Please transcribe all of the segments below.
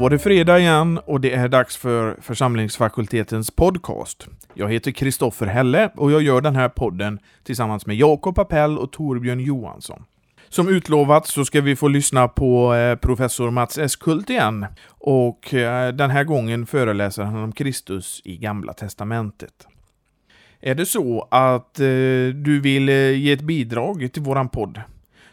var det fredag igen och det är dags för församlingsfakultetens podcast. Jag heter Kristoffer Helle och jag gör den här podden tillsammans med Jakob Appell och Torbjörn Johansson. Som utlovat så ska vi få lyssna på eh, professor Mats Eskult igen. Och eh, den här gången föreläser han om Kristus i Gamla Testamentet. Är det så att eh, du vill ge ett bidrag till våran podd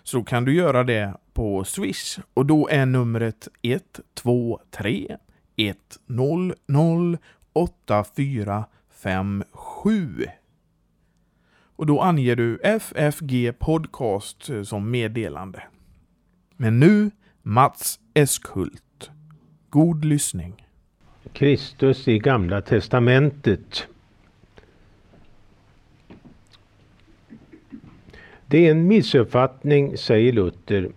så kan du göra det på Swish och då är numret 123 100 8457. Och då anger du FFG Podcast som meddelande. Men nu Mats Eskhult. God lyssning. Kristus i Gamla Testamentet. Det är en missuppfattning, säger Luther,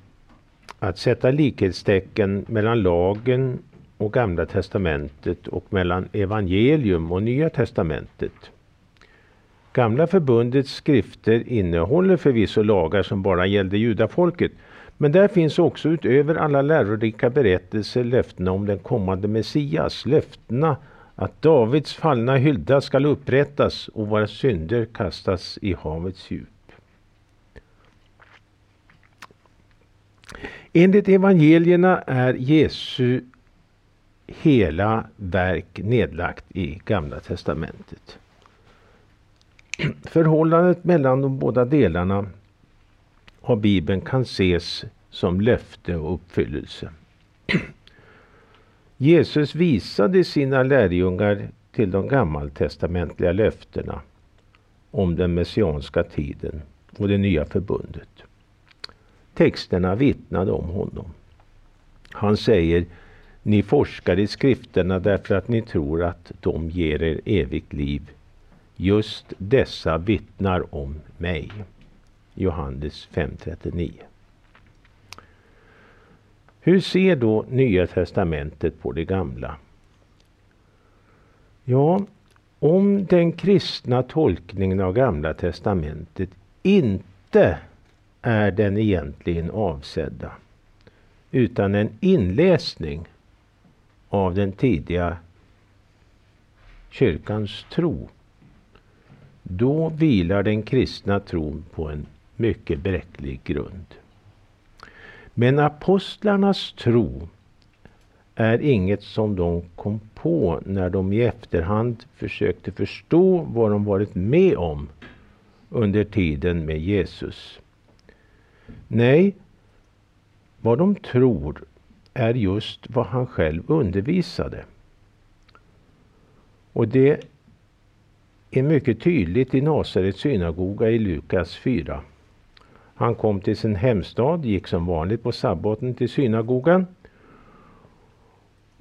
att sätta likhetstecken mellan lagen och Gamla Testamentet och mellan evangelium och Nya Testamentet. Gamla förbundets skrifter innehåller förvisso lagar som bara gällde judafolket. Men där finns också utöver alla lärorika berättelser löftena om den kommande Messias. Löftena att Davids fallna hylda skall upprättas och våra synder kastas i havets djup. Enligt evangelierna är Jesu hela verk nedlagt i Gamla testamentet. Förhållandet mellan de båda delarna av Bibeln kan ses som löfte och uppfyllelse. Jesus visade sina lärjungar till de gammaltestamentliga löftena om den messianska tiden och det nya förbundet. Texterna vittnade om honom. Han säger ni forskar i skrifterna därför att ni tror att de ger er evigt liv. Just dessa vittnar om mig. Johannes 5.39. Hur ser då Nya testamentet på det gamla? Ja, om den kristna tolkningen av Gamla testamentet inte är den egentligen avsedda. Utan en inläsning av den tidiga kyrkans tro. Då vilar den kristna tron på en mycket bräcklig grund. Men apostlarnas tro är inget som de kom på när de i efterhand försökte förstå vad de varit med om under tiden med Jesus. Nej, vad de tror är just vad han själv undervisade. Och det är mycket tydligt i Nasarets synagoga i Lukas 4. Han kom till sin hemstad, gick som vanligt på sabbaten till synagogan.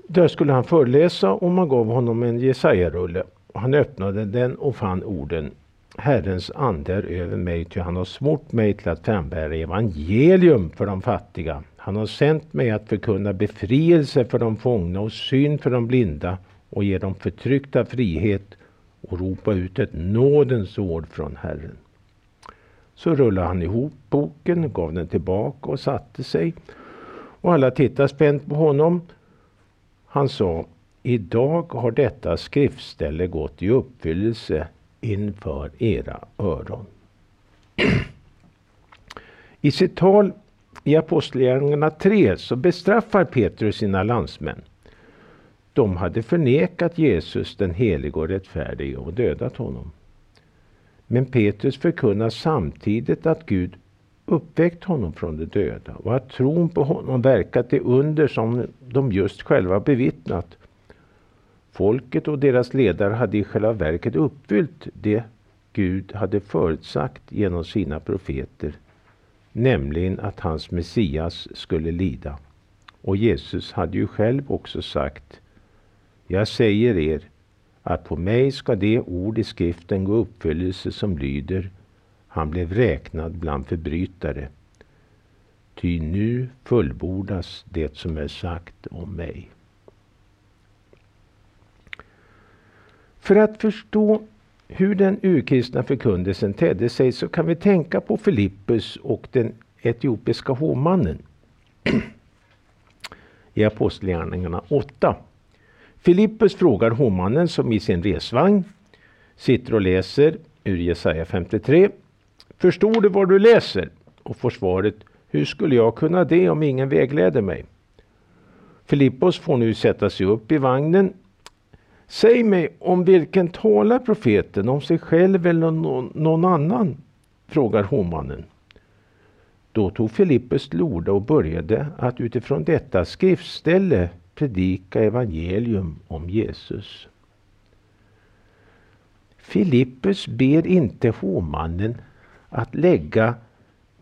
Där skulle han föreläsa och man gav honom en Jesaja-rulle. Han öppnade den och fann orden Herrens ande är över mig, ty han har smort mig till att frambära evangelium för de fattiga. Han har sänt mig att förkunna befrielse för de fångna och syn för de blinda och ge de förtryckta frihet och ropa ut ett nådens ord från Herren. Så rullade han ihop boken, gav den tillbaka och satte sig. Och alla tittade spänt på honom. Han sa, idag har detta skriftställe gått i uppfyllelse inför era öron. I sitt tal i Apostlagärningarna 3 så bestraffar Petrus sina landsmän. De hade förnekat Jesus den helige och rättfärdige och dödat honom. Men Petrus förkunnar samtidigt att Gud uppväckt honom från de döda och att tron på honom verkat det under som de just själva bevittnat Folket och deras ledare hade i själva verket uppfyllt det Gud hade förutsagt genom sina profeter, nämligen att hans Messias skulle lida. Och Jesus hade ju själv också sagt, jag säger er att på mig ska det ord i skriften gå uppfyllelse som lyder, han blev räknad bland förbrytare. Ty nu fullbordas det som är sagt om mig. För att förstå hur den urkristna förkunnelsen tedde sig så kan vi tänka på Filippus och den etiopiska hovmannen. i Apostlagärningarna 8. Filippus frågar hovmannen som i sin resvagn sitter och läser ur Jesaja 53. Förstår du vad du läser? Och får svaret Hur skulle jag kunna det om ingen vägleder mig? Filippos får nu sätta sig upp i vagnen. Säg mig om vilken talar profeten, om sig själv eller någon, annan? frågar hovmannen. Då tog Filippus till orda och började att utifrån detta skriftställe predika evangelium om Jesus. Filippus ber inte hovmannen att lägga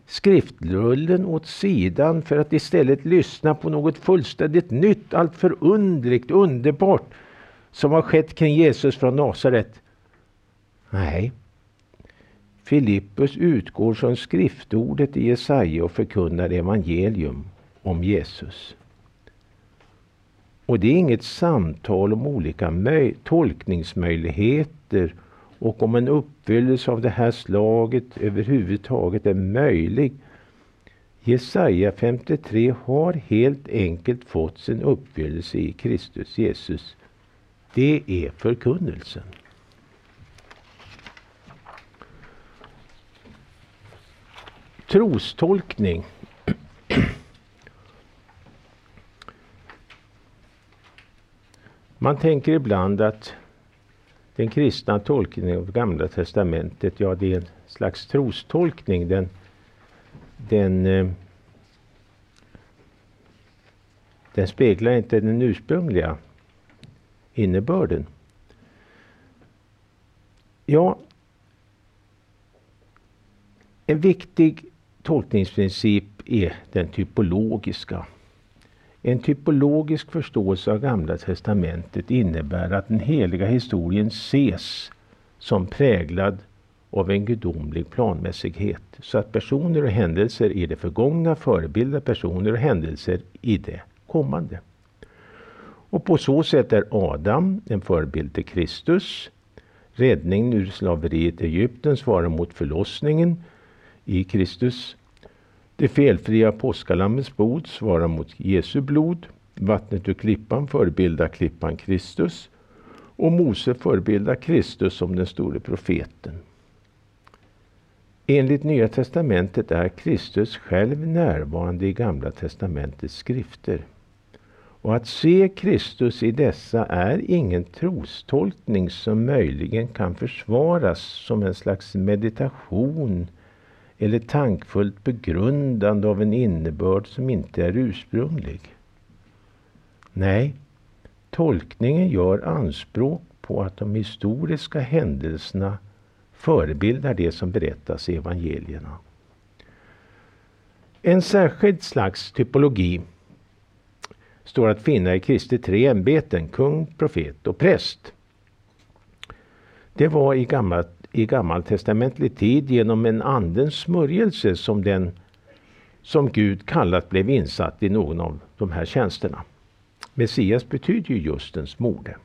skriftrullen åt sidan för att istället lyssna på något fullständigt nytt, allt förundligt, underbart som har skett kring Jesus från Nasaret. Nej, Filippus utgår från skriftordet i Jesaja och förkunnar evangelium om Jesus. Och det är inget samtal om olika tolkningsmöjligheter och om en uppfyllelse av det här slaget överhuvudtaget är möjlig. Jesaja 53 har helt enkelt fått sin uppfyllelse i Kristus Jesus. Det är förkunnelsen. Trostolkning. Man tänker ibland att den kristna tolkningen av Gamla Testamentet, ja det är en slags trostolkning. Den, den, eh, den speglar inte den ursprungliga innebörden. Ja, en viktig tolkningsprincip är den typologiska. En typologisk förståelse av Gamla testamentet innebär att den heliga historien ses som präglad av en gudomlig planmässighet. Så att personer och händelser i det förgångna förebildar personer och händelser i det kommande. Och på så sätt är Adam en förebild till Kristus. Räddningen ur slaveriet i Egypten svarar mot förlossningen i Kristus. Det felfria påskalammets blod svarar mot Jesu blod. Vattnet ur klippan förebildar klippan Kristus. Och Mose förebildar Kristus som den store profeten. Enligt Nya testamentet är Kristus själv närvarande i Gamla testamentets skrifter. Och att se Kristus i dessa är ingen trostolkning som möjligen kan försvaras som en slags meditation eller tankfullt begrundande av en innebörd som inte är ursprunglig. Nej, tolkningen gör anspråk på att de historiska händelserna förebildar det som berättas i evangelierna. En särskild slags typologi står att finna i Kristi tre ämbeten, kung, profet och präst. Det var i gammalt i gammaltestamentlig tid genom en andens smörjelse som den som Gud kallat blev insatt i någon av de här tjänsterna. Messias betyder ju just en smorde.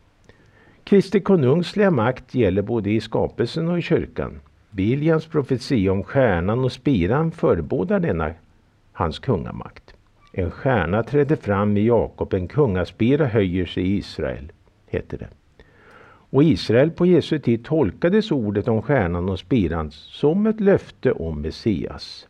Kristi konungsliga makt gäller både i skapelsen och i kyrkan. Biljans profetia om stjärnan och spiran förebådar denna hans kungamakt. En stjärna trädde fram i Jakob, en kungaspira höjer sig i Israel, heter det. Och Israel på Jesu tid tolkades ordet om stjärnan och spiran som ett löfte om Messias.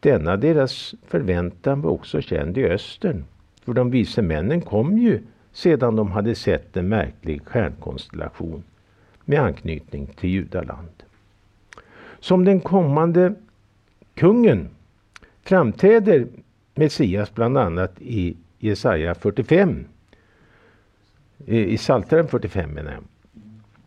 Denna deras förväntan var också känd i östern. För de vise männen kom ju sedan de hade sett en märklig stjärnkonstellation med anknytning till Judaland. Som den kommande kungen framträder Messias bland annat i Jesaja 45 i Psaltaren 45 menar jag.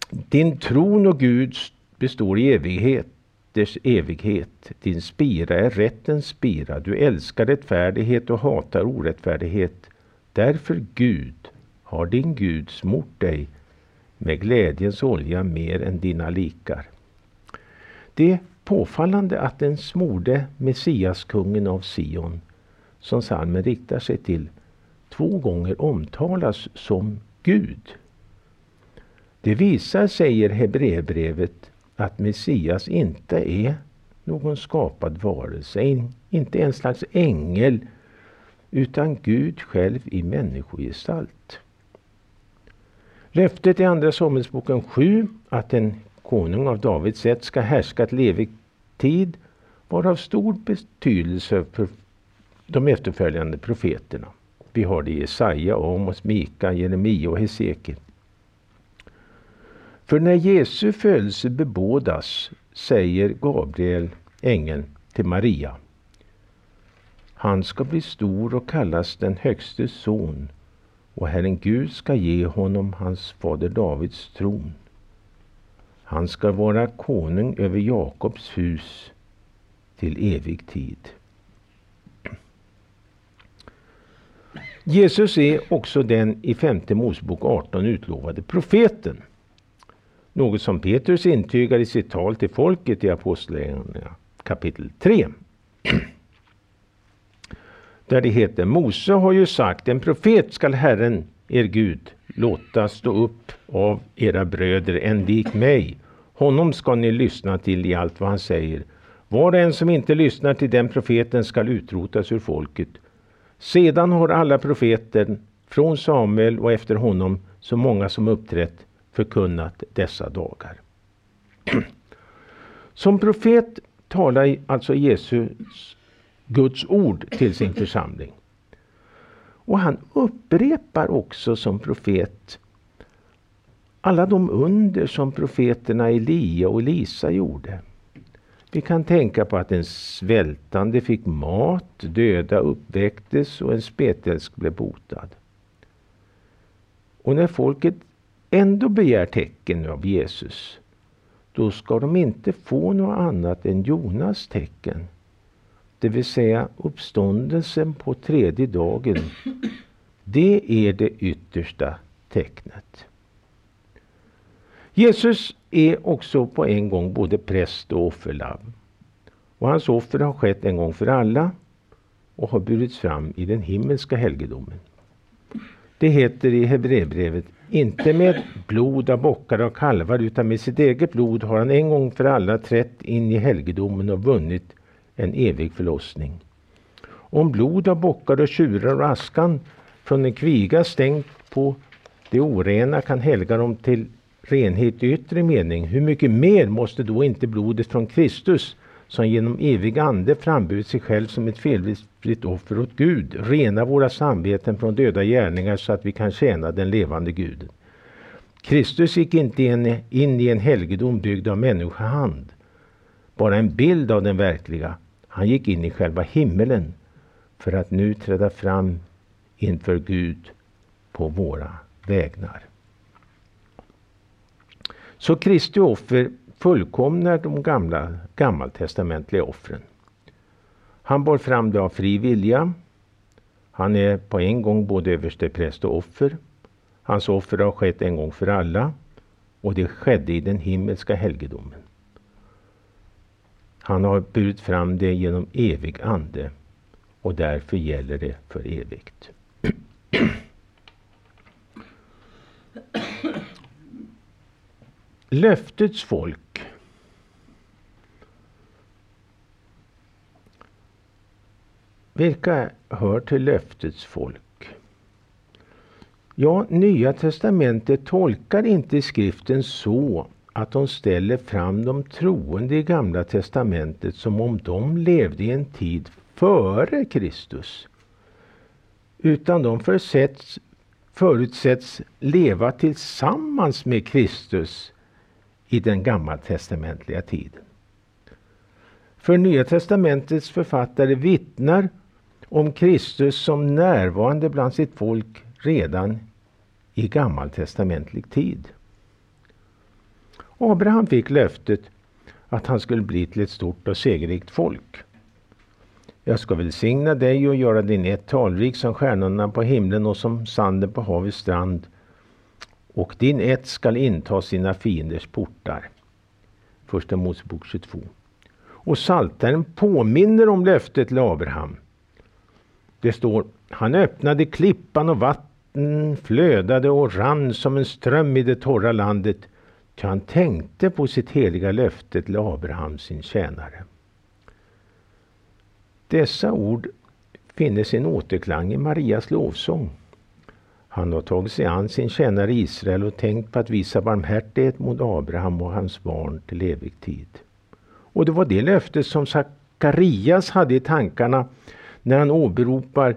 Din tron och Gud består i evigheters evighet. Din spira är rättens spira. Du älskar rättfärdighet och hatar orättfärdighet. Därför Gud har din Gud smort dig med glädjens olja mer än dina likar. Det påfallande att den smorde Messiaskungen av Sion, som salmen riktar sig till, två gånger omtalas som Gud. Det visar, säger Hebreerbrevet, att Messias inte är någon skapad varelse, inte en slags ängel utan Gud själv i människogestalt. Löftet i Andra Samuelsboken 7 att en konung av Davids sätt ska härska ett levigt tid var av stor betydelse för de efterföljande profeterna. Vi har det i Jesaja, Amos, Mika, Jeremia och Hesekiel. För när Jesu födelse bebådas säger Gabriel, ängeln, till Maria. Han ska bli stor och kallas den högstes son och Herren Gud ska ge honom hans fader Davids tron. Han ska vara konung över Jakobs hus till evig tid. Jesus är också den i femte Mosebok 18 utlovade profeten. Något som Petrus intygar i sitt tal till folket i Apostlagärningarna kapitel 3. Där det heter Mose har ju sagt en profet skall Herren er Gud låta stå upp av era bröder en lik mig. Honom ska ni lyssna till i allt vad han säger. Var och en som inte lyssnar till den profeten skall utrotas ur folket. Sedan har alla profeter från Samuel och efter honom så många som uppträtt förkunnat dessa dagar. Som profet talar alltså Jesus Guds ord till sin församling. Och han upprepar också som profet alla de under som profeterna Elia och Elisa gjorde. Vi kan tänka på att en svältande fick mat, döda uppväcktes och en spetälsk blev botad. Och när folket ändå begär tecken av Jesus, då ska de inte få något annat än Jonas tecken. Det vill säga uppståndelsen på tredje dagen. Det är det yttersta tecknet. Jesus är också på en gång både präst och offerlamm. Och hans offer har skett en gång för alla och har burits fram i den himmelska helgedomen. Det heter i Hebreerbrevet, inte med blod av bockar och kalvar utan med sitt eget blod har han en gång för alla trätt in i helgedomen och vunnit en evig förlossning. Om blod av bockar och tjurar och askan från en kviga stängt på det orena kan helga dem till renhet i yttre mening, hur mycket mer måste då inte blodet från Kristus, som genom evig ande framburit sig själv som ett felfritt offer åt Gud, rena våra samveten från döda gärningar så att vi kan tjäna den levande Guden. Kristus gick inte in i en helgedom byggd av människohand, bara en bild av den verkliga. Han gick in i själva himmelen för att nu träda fram inför Gud på våra vägnar. Så Kristi offer fullkomnar de gamla gammaltestamentliga offren. Han bar fram det av fri vilja. Han är på en gång både överstepräst och offer. Hans offer har skett en gång för alla och det skedde i den himmelska helgedomen. Han har burit fram det genom evig ande och därför gäller det för evigt. Löftets folk Vilka hör till löftets folk? Ja, Nya testamentet tolkar inte skriften så att de ställer fram de troende i Gamla testamentet som om de levde i en tid före Kristus. Utan de försätts, förutsätts leva tillsammans med Kristus i den gammaltestamentliga tiden. För Nya testamentets författare vittnar om Kristus som närvarande bland sitt folk redan i gammaltestamentlig tid. Abraham fick löftet att han skulle bli till ett stort och segerrikt folk. Jag ska välsigna dig och göra din ett talrik som stjärnorna på himlen och som sanden på havets strand och din ett skall inta sina fienders portar. Första Mosebok 22. Och Saltaren påminner om löftet till Abraham. Det står, han öppnade klippan och vatten flödade och rann som en ström i det torra landet. Ty han tänkte på sitt heliga löfte till Abraham sin tjänare. Dessa ord finner sin återklang i Marias lovsång. Han har tagit sig an sin tjänare Israel och tänkt på att visa barmhärtighet mot Abraham och hans barn till evig tid. Och det var det löftet som Sakarias hade i tankarna när han åberopar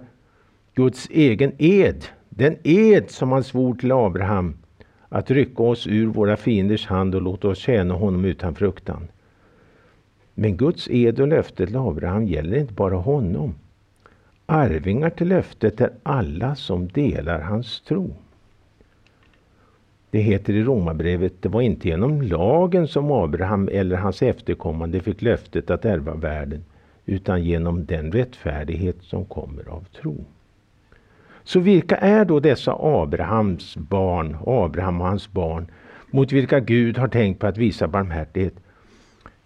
Guds egen ed. Den ed som han svor till Abraham att rycka oss ur våra fienders hand och låta oss tjäna honom utan fruktan. Men Guds ed och löfte till Abraham gäller inte bara honom. Arvingar till löftet är alla som delar hans tro. Det heter i Romarbrevet, det var inte genom lagen som Abraham eller hans efterkommande fick löftet att ärva världen, utan genom den rättfärdighet som kommer av tro. Så vilka är då dessa Abrahams barn, Abraham och hans barn, mot vilka Gud har tänkt på att visa barmhärtighet?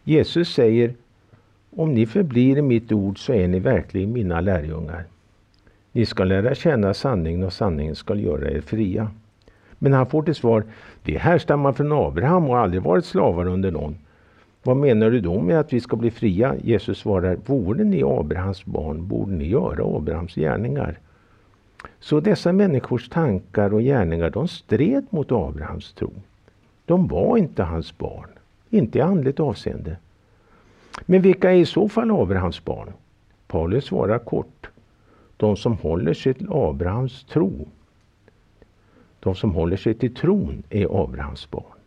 Jesus säger, om ni förblir i mitt ord så är ni verkligen mina lärjungar. Ni ska lära känna sanningen och sanningen ska göra er fria. Men han får till svar, det härstammar från Abraham och har aldrig varit slavar under någon. Vad menar du då med att vi ska bli fria? Jesus svarar, vore ni Abrahams barn borde ni göra Abrahams gärningar. Så dessa människors tankar och gärningar de stred mot Abrahams tro. De var inte hans barn, inte i andligt avseende. Men vilka är i så fall Abrahams barn? Paulus svarar kort. De som håller sig till Abrahams tro. De som håller sig till tron är Abrahams barn.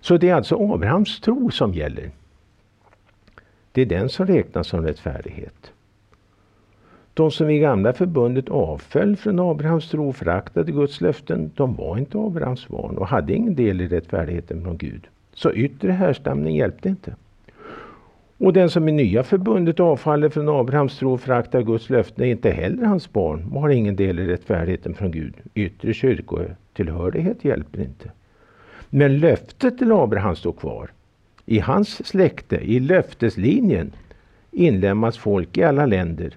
Så det är alltså Abrahams tro som gäller. Det är den som räknas som rättfärdighet. De som i gamla förbundet avföll från Abrahams tro och föraktade Guds löften, de var inte Abrahams barn och hade ingen del i rättfärdigheten från Gud. Så yttre härstamning hjälpte inte. Och den som i nya förbundet avfaller från Abrahams tro och föraktar Guds löften är inte heller hans barn och har ingen del i rättfärdigheten från Gud. Yttre kyrkotillhörighet hjälper inte. Men löftet till Abraham står kvar. I hans släkte, i löfteslinjen, inlämnas folk i alla länder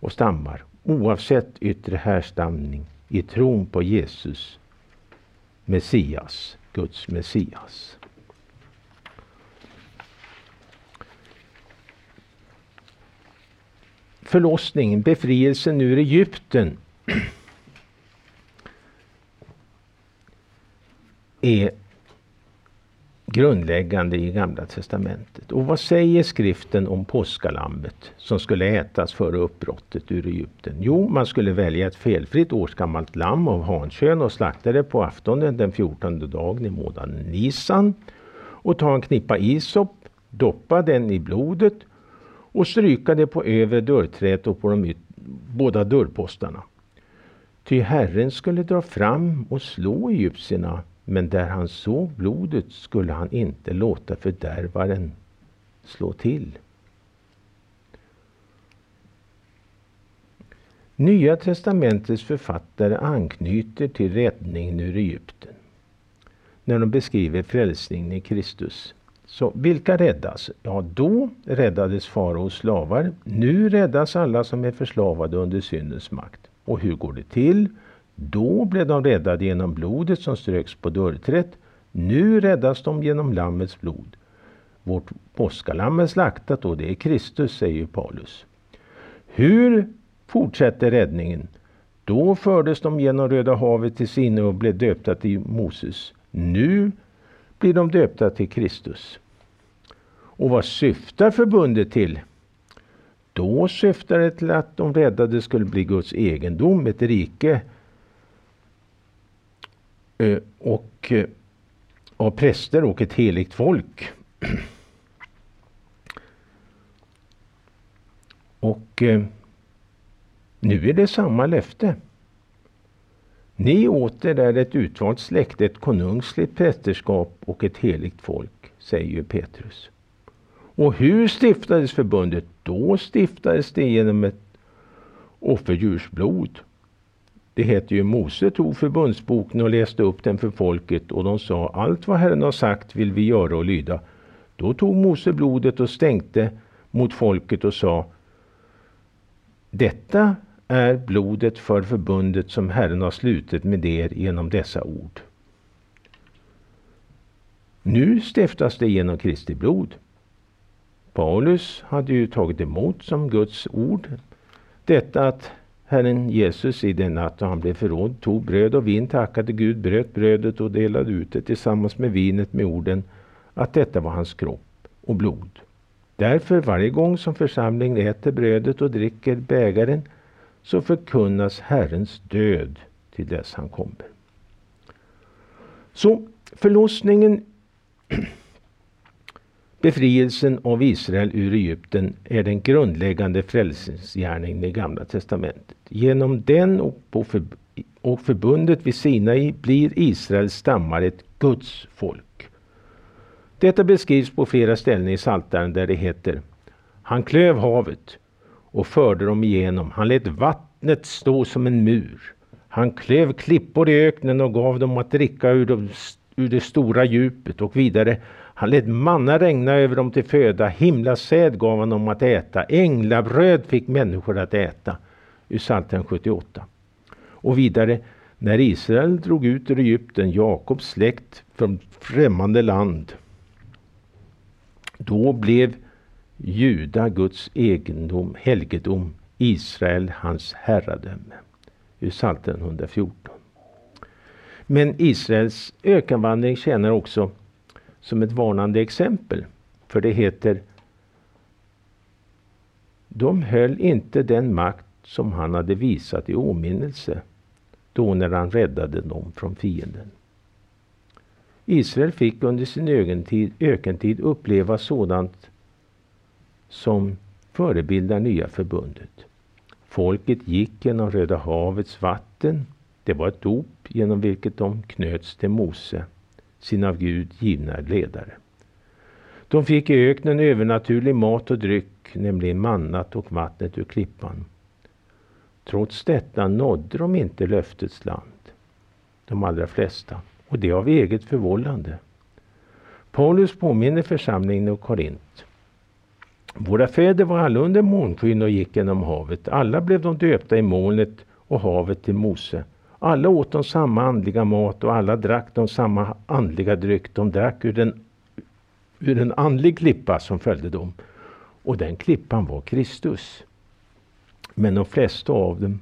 och stammar oavsett yttre härstamning i tron på Jesus, Messias, Guds Messias. Förlossningen, befrielsen ur Egypten är grundläggande i Gamla Testamentet. Och vad säger skriften om påskalammet som skulle ätas före uppbrottet ur Egypten? Jo, man skulle välja ett felfritt årsgammalt lamm av hankön och slakta det på aftonen den 14 dagen i månaden Nisan och ta en knippa isop, doppa den i blodet och stryka det på övre dörrträet och på de båda dörrpostarna. Ty Herren skulle dra fram och slå egyptierna men där han såg blodet skulle han inte låta fördärvaren slå till. Nya testamentets författare anknyter till räddningen ur Egypten när de beskriver frälsningen i Kristus. Så vilka räddas? Ja, då räddades faraos slavar. Nu räddas alla som är förslavade under syndens makt. Och hur går det till? Då blev de räddade genom blodet som ströks på dörrträtt. Nu räddas de genom Lammets blod. Vårt påskalamm är slaktat och det är Kristus, säger Paulus. Hur fortsätter räddningen? Då fördes de genom Röda havet till sinne och blev döpta till Moses. Nu blir de döpta till Kristus. Och vad syftar förbundet till? Då syftar det till att de räddade skulle bli Guds egendom, ett rike Eh, och eh, av präster och ett heligt folk. Och eh, nu är det samma löfte. Ni åter är ett utvalt släkte, ett konungsligt prästerskap och ett heligt folk, säger Petrus. Och hur stiftades förbundet? Då stiftades det genom ett offerdjursblod det heter ju Mose tog förbundsboken och läste upp den för folket och de sa allt vad Herren har sagt vill vi göra och lyda. Då tog Mose blodet och stänkte mot folket och sa Detta är blodet för förbundet som Herren har slutit med er genom dessa ord. Nu stiftas det genom Kristi blod. Paulus hade ju tagit emot som Guds ord detta att Herren Jesus i den natt då han blev förrådd tog bröd och vin, tackade Gud, bröt brödet och delade ut det tillsammans med vinet med orden att detta var hans kropp och blod. Därför varje gång som församlingen äter brödet och dricker bägaren så förkunnas Herrens död till dess han kommer. Så förlossningen, befrielsen av Israel ur Egypten är den grundläggande frälsningsgärningen i Gamla Testamentet. Genom den och, förbundet vid Sinai blir Israels stammar ett Guds folk. Detta beskrivs på flera ställen i Psaltaren där det heter Han klöv havet och förde dem igenom. Han lät vattnet stå som en mur. Han klöv klippor i öknen och gav dem att dricka ur, de, ur det stora djupet och vidare. Han lät manna regna över dem till föda. Himlasäd gav han dem att äta. Änglabröd fick människor att äta. Ur Psaltaren 78. Och vidare. När Israel drog ut ur Egypten, Jakobs släkt från främmande land. Då blev Juda Guds egendom, helgedom, Israel hans herradöme ur Psaltaren 114. Men Israels ökenvandring tjänar också som ett varnande exempel. För det heter De höll inte den makt som han hade visat i åminnelse då när han räddade dem från fienden. Israel fick under sin ökentid, ökentid uppleva sådant som förebildar nya förbundet. Folket gick genom Röda havets vatten. Det var ett dop genom vilket de knöts till Mose, sin av Gud givna ledare. De fick i öknen övernaturlig mat och dryck, nämligen mannat och vattnet ur klippan. Trots detta nådde de inte löftets land, de allra flesta, och det av eget förvållande. Paulus påminner församlingen i Korint våra fäder var alla under månskyn och gick genom havet. Alla blev de döpta i molnet och havet till Mose. Alla åt de samma andliga mat och alla drack de samma andliga dryck. De drack ur, den, ur en andlig klippa som följde dem. Och den klippan var Kristus. Men de flesta av dem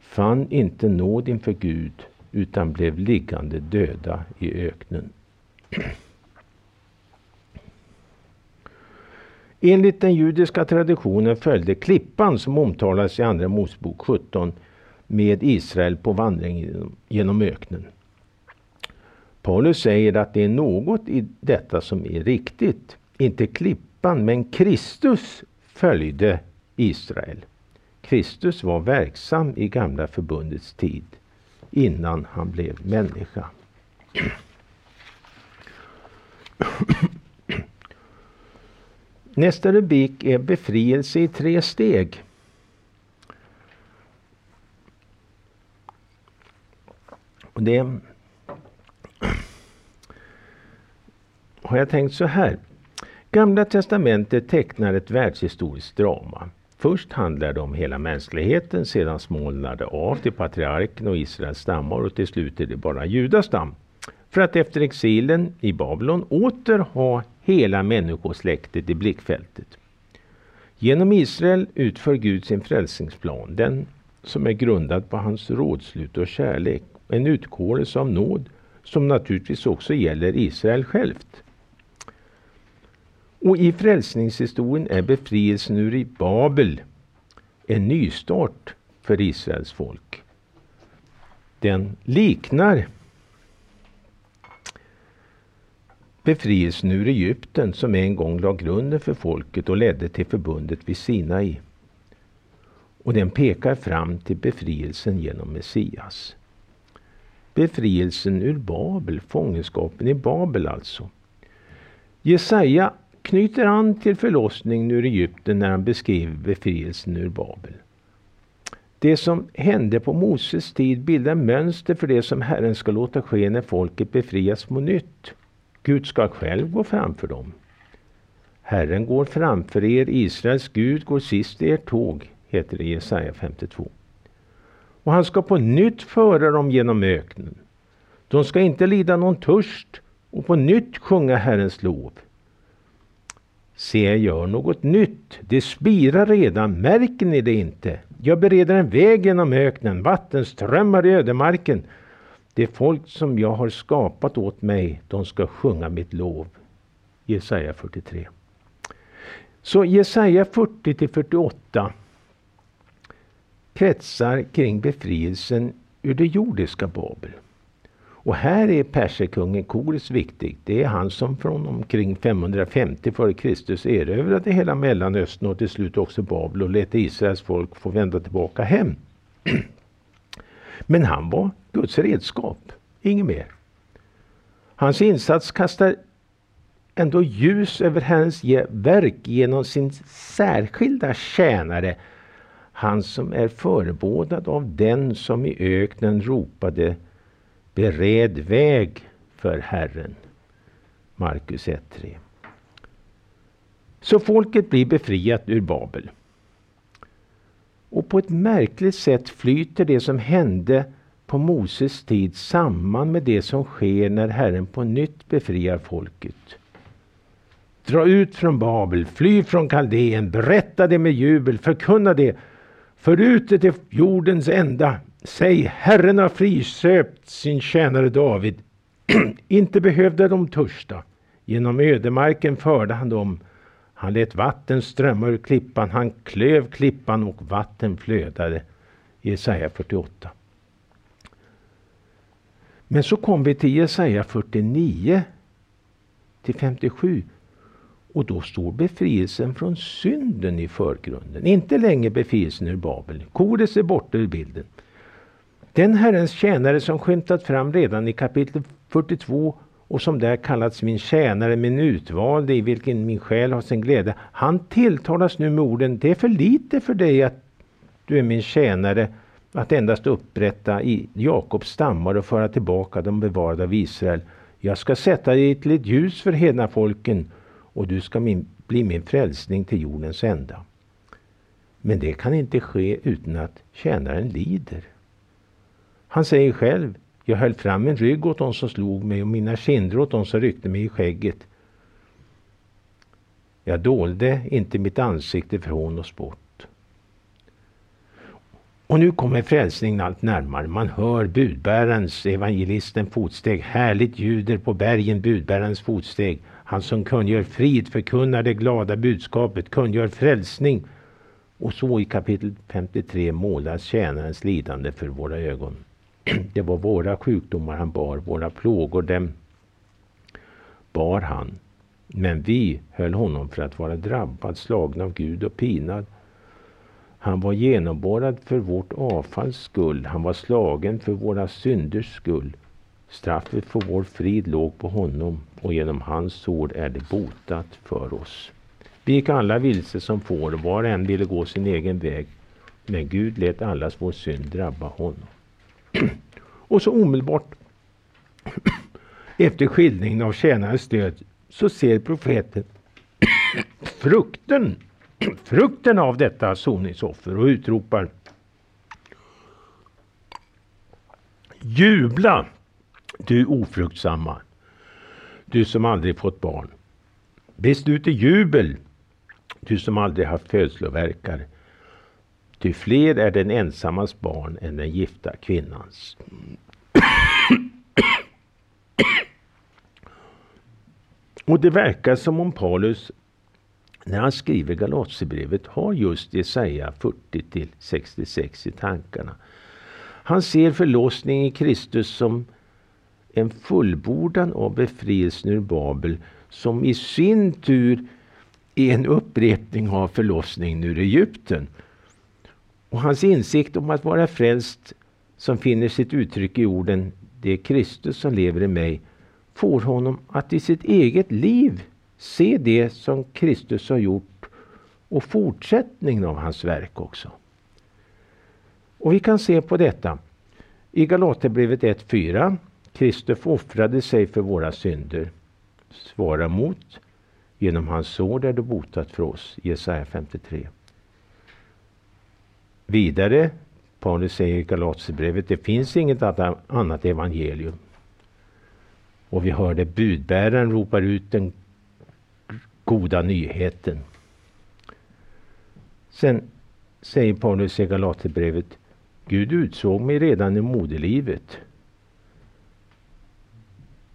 fann inte nåd inför Gud utan blev liggande döda i öknen. Enligt den judiska traditionen följde klippan som omtalas i Andra Mosebok 17 med Israel på vandring genom öknen. Paulus säger att det är något i detta som är riktigt. Inte klippan, men Kristus följde Israel. Kristus var verksam i Gamla förbundets tid innan han blev människa. Nästa rubrik är befrielse i tre steg. Och det har jag tänkt så här. Gamla testamentet tecknar ett världshistoriskt drama. Först handlar det om hela mänskligheten, sedan smålnar det av till patriarken och Israels stammar och till slut är det bara Judas stam. För att efter exilen i Babylon åter ha hela människosläktet i blickfältet. Genom Israel utför Gud sin frälsningsplan, den som är grundad på hans rådslut och kärlek. En utkårelse av nåd som naturligtvis också gäller Israel självt. Och i frälsningshistorien är befrielsen ur i Babel en nystart för Israels folk. Den liknar befrielsen ur Egypten som en gång la grunden för folket och ledde till förbundet vid Sinai. Och den pekar fram till befrielsen genom Messias. Befrielsen ur Babel, fångenskapen i Babel alltså. Jesaja knyter an till förlossningen ur Egypten när han beskriver befrielsen ur Babel. Det som hände på Moses tid bildar mönster för det som Herren ska låta ske när folket befrias på nytt. Gud ska själv gå framför dem. Herren går framför er, Israels Gud går sist i ert tåg, heter det i Jesaja 52. Och han ska på nytt föra dem genom öknen. De ska inte lida någon törst och på nytt sjunga Herrens lov. Se, jag gör något nytt. Det spirar redan. Märker ni det inte? Jag bereder en väg genom öknen, vattenströmmar i ödemarken. Det folk som jag har skapat åt mig, de ska sjunga mitt lov. Jesaja 43. Så Jesaja 40 till 48 kretsar kring befrielsen ur det jordiska Babel. Och här är perserkungen Kores viktig. Det är han som från omkring 550 f.Kr. erövrade hela Mellanöstern och till slut också Babel och lät Israels folk få vända tillbaka hem. Men han var Guds redskap, inget mer. Hans insats kastar ändå ljus över Herrens verk genom sin särskilda tjänare, han som är förebådad av den som i öknen ropade Bered väg för Herren. Markus 1.3. Så folket blir befriat ur Babel. Och på ett märkligt sätt flyter det som hände på Moses tid samman med det som sker när Herren på nytt befriar folket. Dra ut från Babel, fly från Kaldeen, berätta det med jubel, förkunna det, för ut det till jordens ända. Säg, Herren har frisöpt sin tjänare David. Inte behövde de törsta. Genom ödemarken förde han dem. Han lät vatten strömma ur klippan. Han klöv klippan och vatten flödade. Jesaja 48. Men så kom vi till Jesaja 49 till 57. Och då står befrielsen från synden i förgrunden. Inte längre befrielsen ur Babel. Kores är borta ur bilden. Den Herrens tjänare som skymtat fram redan i kapitel 42 och som där kallats min tjänare, min utvalde, i vilken min själ har sin glädje. Han tilltalas nu med orden, det är för lite för dig att du är min tjänare, att endast upprätta i Jakobs stammar och föra tillbaka de bevarade av Israel. Jag ska sätta dig till ett ljus för hedna folken och du ska min, bli min frälsning till jordens ända. Men det kan inte ske utan att tjänaren lider. Han säger själv, jag höll fram min rygg åt dem som slog mig och mina kinder åt dem som ryckte mig i skägget. Jag dolde inte mitt ansikte från och bort. Och nu kommer frälsningen allt närmare. Man hör budbärarens, evangelisten fotsteg. Härligt ljuder på bergen budbärarens fotsteg. Han som kungör frid förkunnar det glada budskapet, kungör frälsning. Och så i kapitel 53 målas tjänarens lidande för våra ögon. Det var våra sjukdomar han bar, våra plågor dem bar han. Men vi höll honom för att vara drabbad, slagen av Gud och pinad. Han var genomborrad för vårt avfalls skull, han var slagen för våra synders skull. Straffet för vår frid låg på honom och genom hans sår är det botat för oss. Vi gick alla vilse som får, och var och en ville gå sin egen väg. Men Gud lät allas vår synd drabba honom. Och så omedelbart efter skildringen av tjänarens död så ser profeten frukten, frukten av detta soningsoffer och utropar Jubla du ofruktsamma, du som aldrig fått barn. Brist ut i jubel, du som aldrig haft födslovärkar. Ty fler är den ensammas barn än den gifta kvinnans. Och det verkar som om Paulus när han skriver Galaterbrevet har just Jesaja 40 till 66 i tankarna. Han ser förlossning i Kristus som en fullbordan av befrielsen ur Babel som i sin tur är en upprepning av förlossningen ur Egypten. Och hans insikt om att vara frälst som finner sitt uttryck i orden det är Kristus som lever i mig får honom att i sitt eget liv se det som Kristus har gjort och fortsättningen av hans verk också. Och vi kan se på detta i Galaterbrevet 1.4 Kristus offrade sig för våra synder. Svara mot. Genom hans sår är du botat för oss. Jesaja 53. Vidare, Paulus säger i Galaterbrevet, det finns inget annat evangelium. Och vi hörde budbäraren ropar ut den goda nyheten. Sen säger Paulus i Galaterbrevet Gud utsåg mig redan i moderlivet.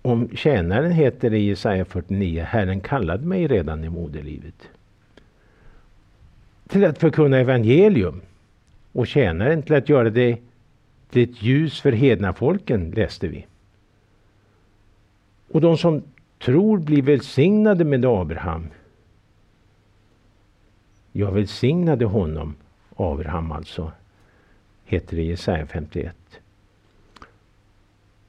Om tjänaren heter det i Jesaja 49, Herren kallade mig redan i moderlivet. Till att förkunna evangelium och tjänaren till att göra det till ett ljus för hedna folken läste vi. Och de som tror blir välsignade med Abraham. Jag välsignade honom, Abraham alltså, heter det i Jesaja 51.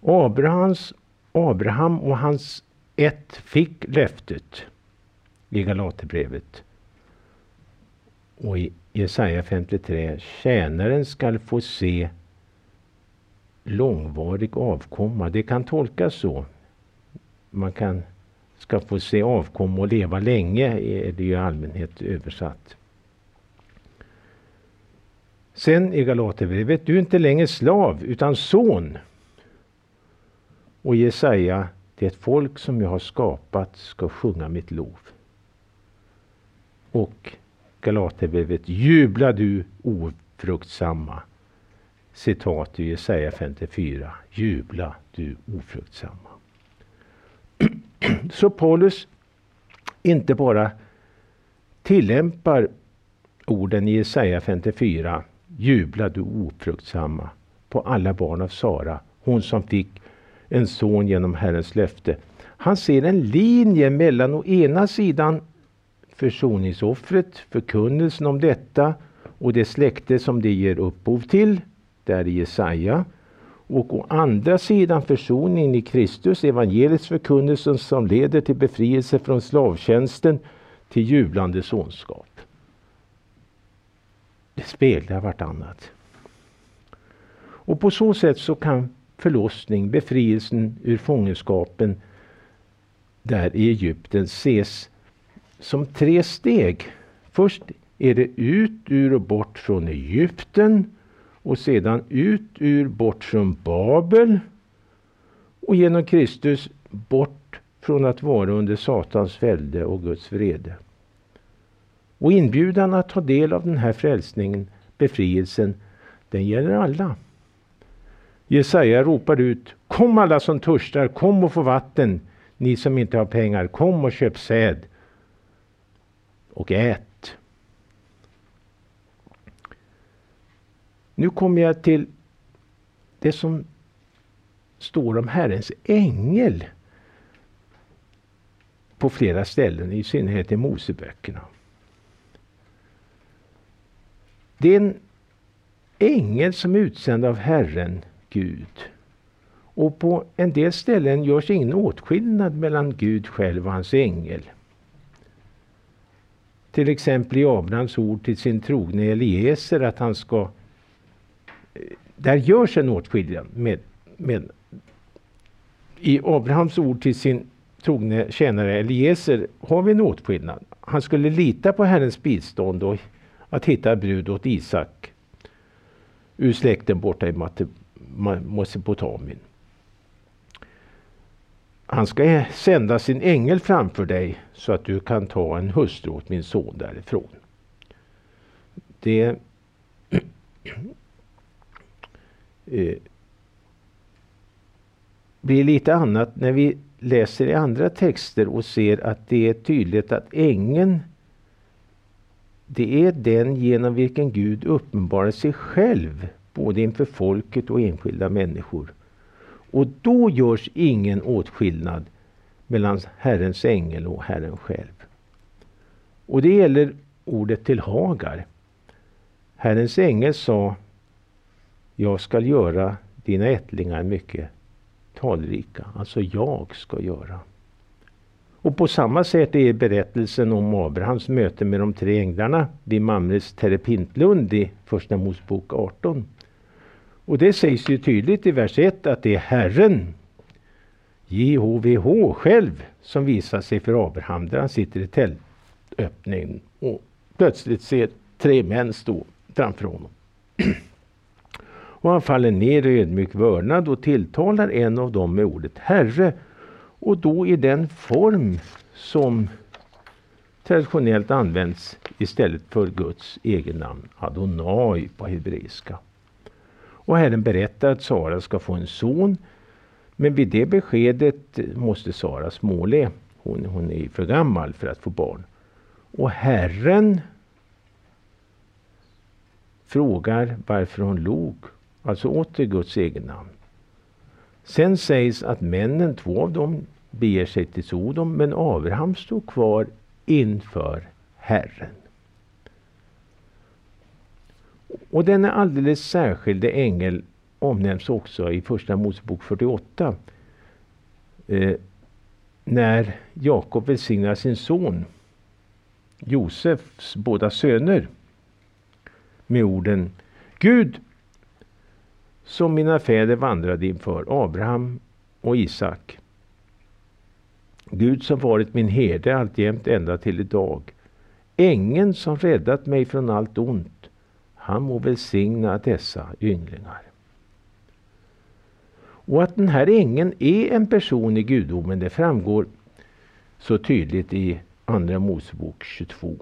Abrahams, Abraham och hans ett fick löftet i Galaterbrevet. Och i Jesaja 53, tjänaren skall få se långvarig avkomma. Det kan tolkas så. Man kan ska få se avkomma och leva länge, är det ju i allmänhet översatt. Sen i Galaterbrevet, du är inte längre slav utan son. Och Jesaja, det folk som jag har skapat ska sjunga mitt lov. Och Galaterbrevet, jubla du ofruktsamma. Citat ur Jesaja 54, jubla du ofruktsamma. Så Paulus inte bara tillämpar orden i Jesaja 54 Jubla du ofruktsamma på alla barn av Sara, hon som fick en son genom Herrens löfte. Han ser en linje mellan å ena sidan försoningsoffret, förkunnelsen om detta och det släkte som det ger upphov till, där i Jesaja. Och å andra sidan försoningen i Kristus, evangeliets förkunnelse som leder till befrielse från slavtjänsten till jublande sonskap. Det speglar vartannat. Och på så sätt så kan förlossning, befrielsen ur fångenskapen där i Egypten ses som tre steg. Först är det ut ur och bort från Egypten och sedan ut ur bort från Babel och genom Kristus bort från att vara under Satans välde och Guds vrede. Och inbjudan att ta del av den här frälsningen, befrielsen, den gäller alla. Jesaja ropar ut Kom alla som törstar, kom och få vatten. Ni som inte har pengar, kom och köp säd och ät. Nu kommer jag till det som står om Herrens ängel på flera ställen, i synnerhet i Moseböckerna. Det är en ängel som är utsänd av Herren Gud. Och på en del ställen görs ingen åtskillnad mellan Gud själv och hans ängel. Till exempel i Abrahams ord till sin trogne Eliezer att han ska... Eh, där görs en åtskillnad med, med i Abrahams ord till sin trogne tjänare Eliezer har vi en åtskillnad. Han skulle lita på Herrens bistånd och att hitta brud åt Isak ur släkten borta i Mesopotamien. Han ska sända sin ängel framför dig så att du kan ta en hustru åt min son därifrån. Det eh, blir lite annat när vi läser i andra texter och ser att det är tydligt att ängeln det är den genom vilken Gud uppenbarar sig själv både inför folket och enskilda människor. Och då görs ingen åtskillnad mellan Herrens ängel och Herren själv. Och det gäller ordet till Hagar. Herrens ängel sa Jag skall göra dina ättlingar mycket talrika. Alltså jag ska göra. Och på samma sätt är berättelsen om Abrahams möte med de tre änglarna vid Mamres Terepintlund i Första Mosebok 18. Och det sägs ju tydligt i vers 1 att det är Herren, JHVH själv, som visar sig för Abraham där han sitter i tältöppningen och plötsligt ser tre män stå framför honom. och han faller ner i ödmjuk vördnad och tilltalar en av dem med ordet Herre och då i den form som traditionellt används istället för Guds egen namn, Adonai på hebreiska. Och Herren berättar att Sara ska få en son. Men vid det beskedet måste Sara småle. Hon, hon är för gammal för att få barn. Och Herren frågar varför hon log. Alltså åter Guds egen namn. Sen sägs att männen, två av dem, beger sig till Sodom, men Abraham stod kvar inför Herren. Och denna alldeles särskilde ängel omnämns också i Första Mosebok 48. Eh, när Jakob välsignar sin son Josefs båda söner med orden Gud som mina fäder vandrade inför, Abraham och Isak. Gud som varit min herde alltjämt ända till idag. Ängeln som räddat mig från allt ont. Han må välsigna dessa ynglingar. Och att den här ängeln är en person i gudomen det framgår så tydligt i Andra Mosebok 22.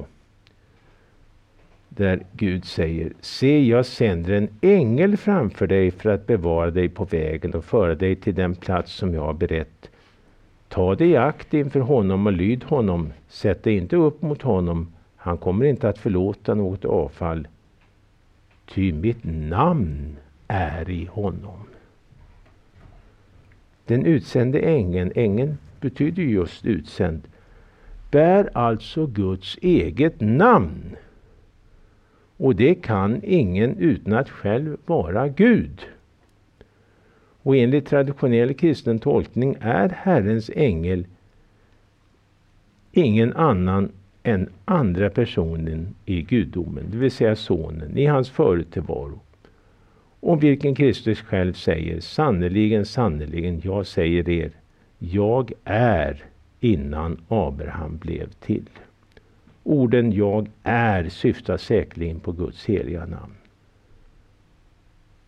Där Gud säger Se, jag sänder en ängel framför dig för att bevara dig på vägen och föra dig till den plats som jag har berett. Ta dig i akt inför honom och lyd honom. Sätt dig inte upp mot honom. Han kommer inte att förlåta något avfall. Ty mitt namn är i honom. Den utsände ängeln, ängeln betyder just utsänd, bär alltså Guds eget namn. Och det kan ingen utan att själv vara Gud. Och enligt traditionell kristen tolkning är Herrens ängel ingen annan än andra personen i gudomen, det vill säga sonen i hans förutillvaro. Om vilken Kristus själv säger sannerligen, sannerligen, jag säger er, jag är innan Abraham blev till. Orden jag är syftar säkerligen på Guds heliga namn.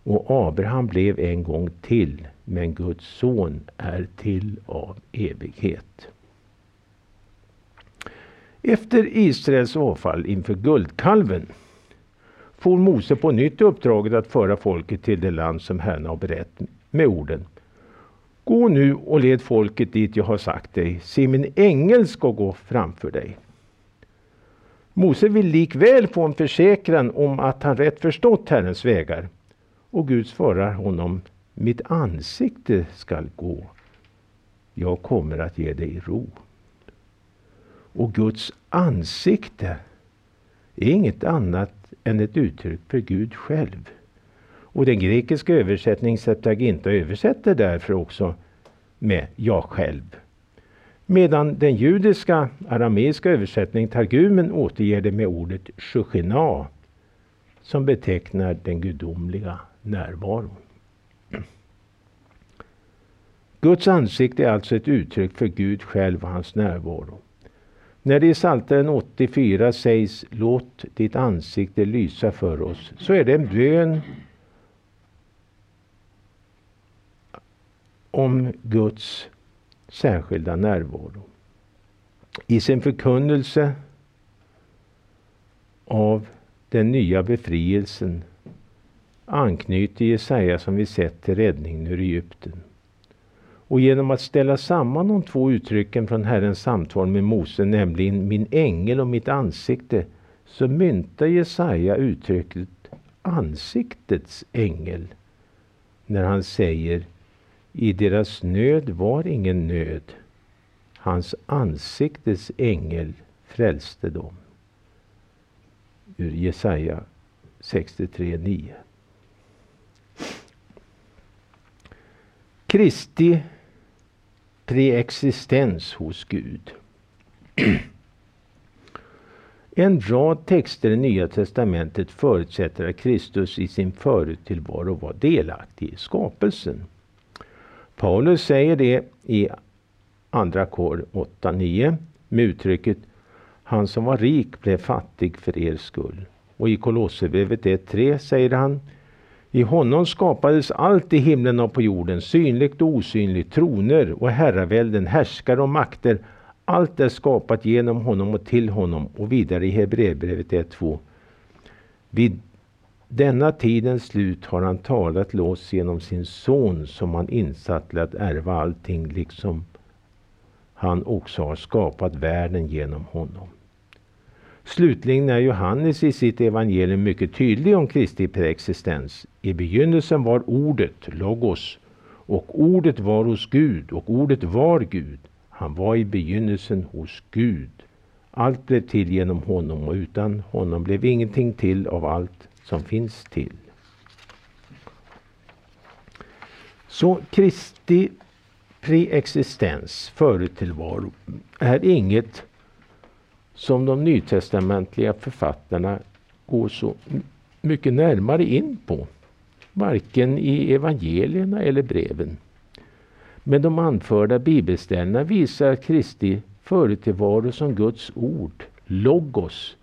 Och Abraham blev en gång till, men Guds son är till av evighet. Efter Israels avfall inför guldkalven for Mose på nytt uppdraget att föra folket till det land som Herren har berett med orden Gå nu och led folket dit jag har sagt dig. Se, min ängel ska gå framför dig. Mose vill likväl få en försäkran om att han rätt förstått Herrens vägar. Och Gud svarar honom, mitt ansikte skall gå. Jag kommer att ge dig ro. Och Guds ansikte är inget annat än ett uttryck för Gud själv. Och den grekiska översättningen Septuaginta översätter därför också med jag själv. Medan den judiska arameiska översättningen Targumen återger det med ordet shushina som betecknar den gudomliga närvaron. Guds ansikte är alltså ett uttryck för Gud själv och hans närvaro. När det i Psaltaren 84 sägs Låt ditt ansikte lysa för oss, så är det en bön om Guds särskilda närvaro. I sin förkunnelse av den nya befrielsen anknyter Jesaja som vi sett till räddningen ur Egypten. Och genom att ställa samman de två uttrycken från Herrens samtal med Mose, nämligen min ängel och mitt ansikte, så myntar Jesaja uttrycket ansiktets ängel när han säger i deras nöd var ingen nöd. Hans ansiktes ängel frälste dem. Ur Jesaja 63.9. Kristi preexistens hos Gud. En rad texter i Nya Testamentet förutsätter att Kristus i sin föruttillvaro var delaktig i skapelsen. Paulus säger det i Andra kor 8-9 med uttrycket Han som var rik blev fattig för er skull. Och i Kolosserbrevet 1.3 säger han i honom skapades allt i himlen och på jorden, synligt och osynligt, troner och herravälden, härskare och makter. allt är skapat genom honom och till honom. Och vidare i Hebreerbrevet 1.2. Vid denna tidens slut har han talat till oss genom sin son som han insatt till att ärva allting liksom han också har skapat världen genom honom. Slutligen är Johannes i sitt evangelium mycket tydlig om Kristi preexistens. I begynnelsen var ordet, logos, och ordet var hos Gud och ordet var Gud. Han var i begynnelsen hos Gud. Allt blev till genom honom och utan honom blev ingenting till av allt som finns till. Så Kristi preexistens, förutillvaro, är inget som de nytestamentliga författarna går så mycket närmare in på. Varken i evangelierna eller breven. Men de anförda bibelställena visar Kristi förutillvaro som Guds ord, logos,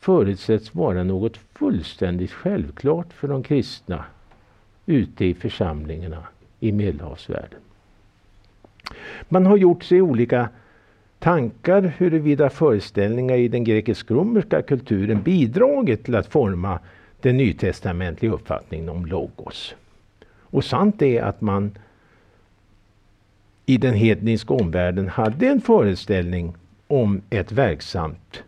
förutsätts vara något fullständigt självklart för de kristna ute i församlingarna i Medelhavsvärlden. Man har gjort sig olika tankar huruvida föreställningar i den grekisk-romerska kulturen bidragit till att forma den nytestamentliga uppfattningen om logos. Och sant är att man i den hedniska omvärlden hade en föreställning om ett verksamt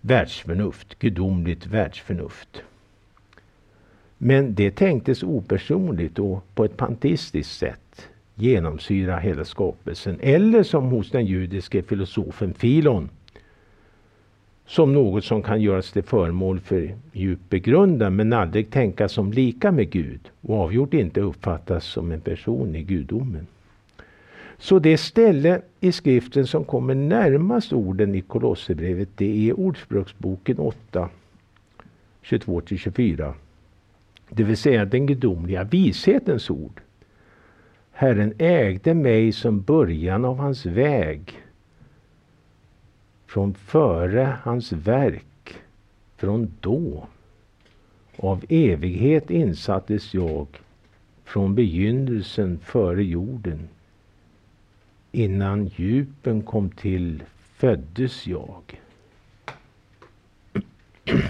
världsförnuft, gudomligt världsförnuft. Men det tänktes opersonligt och på ett panteistiskt sätt genomsyra hela skapelsen. Eller som hos den judiske filosofen Filon. Som något som kan göras till föremål för djup begrundan men aldrig tänkas som lika med Gud och avgjort inte uppfattas som en person i gudomen. Så det ställe i skriften som kommer närmast orden i Kolosserbrevet det är Ordspråksboken 8, 22-24. Det vill säga den gudomliga vishetens ord. Herren ägde mig som början av hans väg. Från före hans verk. Från då. Av evighet insattes jag. Från begynnelsen före jorden. Innan djupen kom till föddes jag.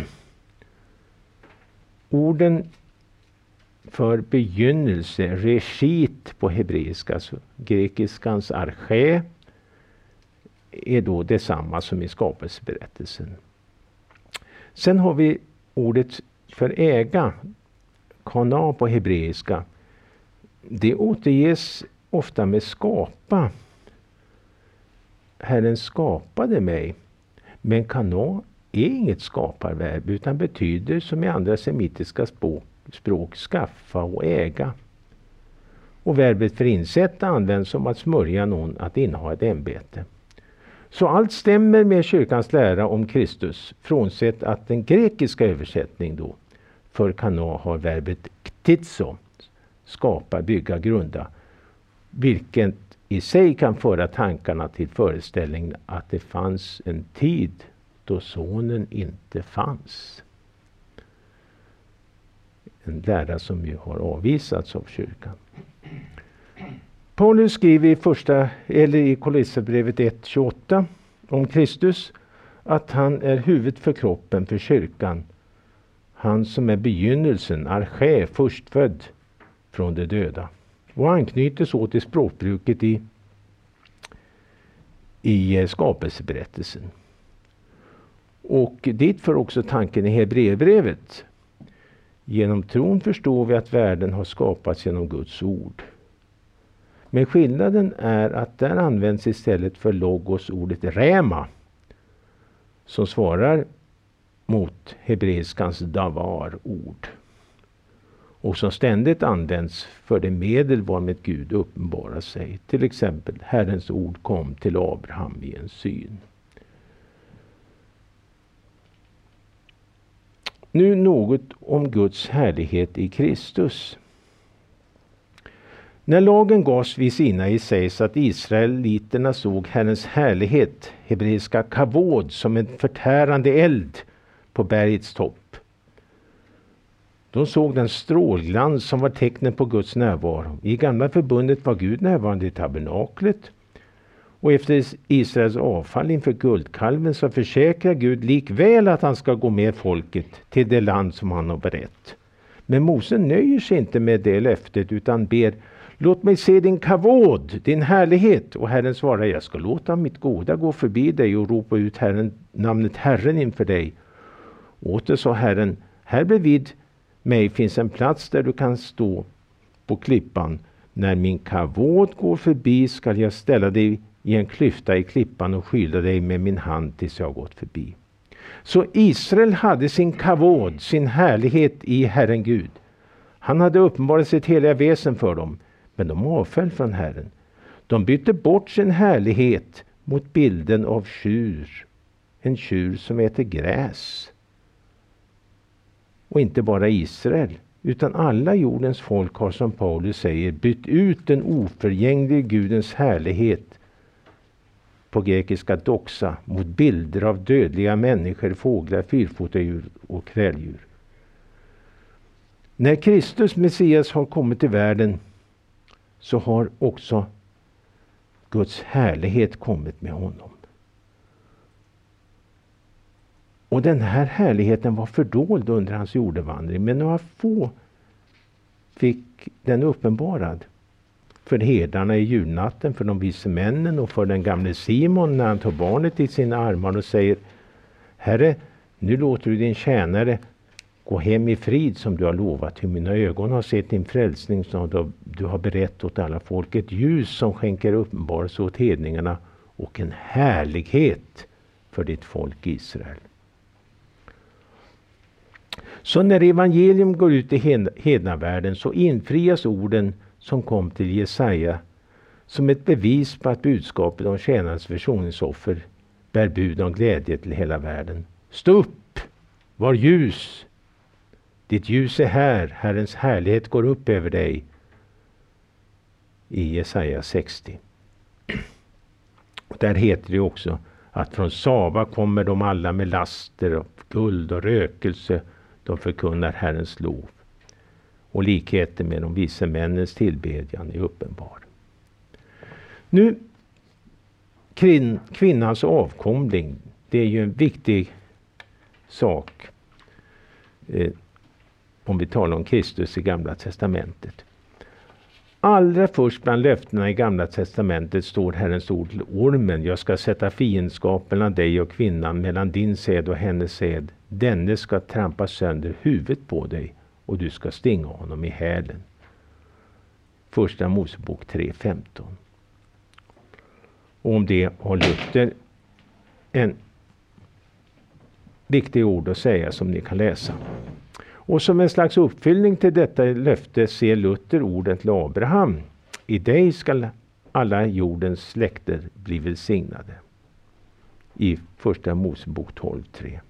Orden för begynnelse, reshit på hebreiska, alltså grekiskans arché, är då detsamma som i skapelseberättelsen. Sen har vi ordet för äga, kana på hebreiska. Det återges ofta med skapa. Herren skapade mig. Men kana är inget skaparverb utan betyder som i andra semitiska språk språk skaffa och äga. Och verbet för insätta används som att smörja någon att inneha ett ämbete. Så allt stämmer med kyrkans lära om Kristus, frånsett att den grekiska översättningen då för kana har verbet ktitso, skapa, bygga, grunda, vilket i sig kan föra tankarna till föreställningen att det fanns en tid då sonen inte fanns en lära som ju har avvisats av kyrkan. Paulus skriver i, första, eller i Kolosserbrevet 1.28 om Kristus att han är huvudet för kroppen, för kyrkan. Han som är begynnelsen, arché, förstfödd från de döda. Och anknyter så till språkbruket i, i eh, skapelseberättelsen. Och dit för också tanken i Hebreerbrevet Genom tron förstår vi att världen har skapats genom Guds ord. Men skillnaden är att där används istället för logos ordet rema som svarar mot hebreiskans davar-ord och som ständigt används för det medel varmed Gud uppenbarar sig. Till exempel Herrens ord kom till Abraham i en syn. Nu något om Guds härlighet i Kristus. När lagen gavs vid Sinai sägs att israeliterna såg Herrens härlighet, hebreiska kavod, som en förtärande eld på bergets topp. De såg den strålglans som var tecknet på Guds närvaro. I gamla förbundet var Gud närvarande i tabernaklet och efter Israels avfall inför guldkalven så försäkrar Gud likväl att han ska gå med folket till det land som han har berett. Men Mose nöjer sig inte med det löftet utan ber Låt mig se din kavod, din härlighet. Och Herren svarar, jag ska låta mitt goda gå förbi dig och ropa ut Herren, namnet Herren inför dig. Åter sa Herren, här bredvid mig finns en plats där du kan stå på klippan. När min kavod går förbi skall jag ställa dig i en klyfta i klippan och skyla dig med min hand tills jag gått förbi. Så Israel hade sin kavod, sin härlighet i Herren Gud. Han hade uppenbarat sitt heliga väsen för dem, men de avföll från Herren. De bytte bort sin härlighet mot bilden av tjur, en tjur som äter gräs. Och inte bara Israel, utan alla jordens folk har som Paulus säger bytt ut den oförgängliga Gudens härlighet på grekiska doxa mot bilder av dödliga människor, fåglar, fyrfotadjur och kräldjur. När Kristus, Messias, har kommit till världen så har också Guds härlighet kommit med honom. Och den här härligheten var fördold under hans jordevandring, men några få fick den uppenbarad. För herdarna i julnatten, för de vise männen och för den gamle Simon när han tar barnet i sina armar och säger Herre, nu låter du din tjänare gå hem i frid som du har lovat. Hur mina ögon har sett din frälsning som du har berett åt alla folk. Ett ljus som skänker uppenbarelse åt hedningarna och en härlighet för ditt folk Israel. Så när evangelium går ut i hednavärlden så infrias orden som kom till Jesaja som ett bevis på att budskapet om tjänarens försoningsoffer bär bud om glädje till hela världen. Stå upp, var ljus. Ditt ljus är här, Herrens härlighet går upp över dig. I Jesaja 60. Och där heter det också att från Saba kommer de alla med laster av guld och rökelse de förkunnar Herrens lov. Och likheten med de vise männens tillbedjan är uppenbar. Nu, kvin, kvinnans avkomling, det är ju en viktig sak. Eh, om vi talar om Kristus i Gamla Testamentet. Allra först bland löftena i Gamla Testamentet står Herrens ord till ormen. Jag ska sätta fiendskap mellan dig och kvinnan, mellan din säd och hennes säd. Denne ska trampa sönder huvudet på dig och du ska stinga honom i hälen. Första Mosebok 3.15. Och om det har Luther en viktig ord att säga som ni kan läsa. Och som en slags uppfyllning till detta löfte ser Luther orden till Abraham. I dig skall alla jordens släkter bli välsignade. I Första Mosebok 12.3.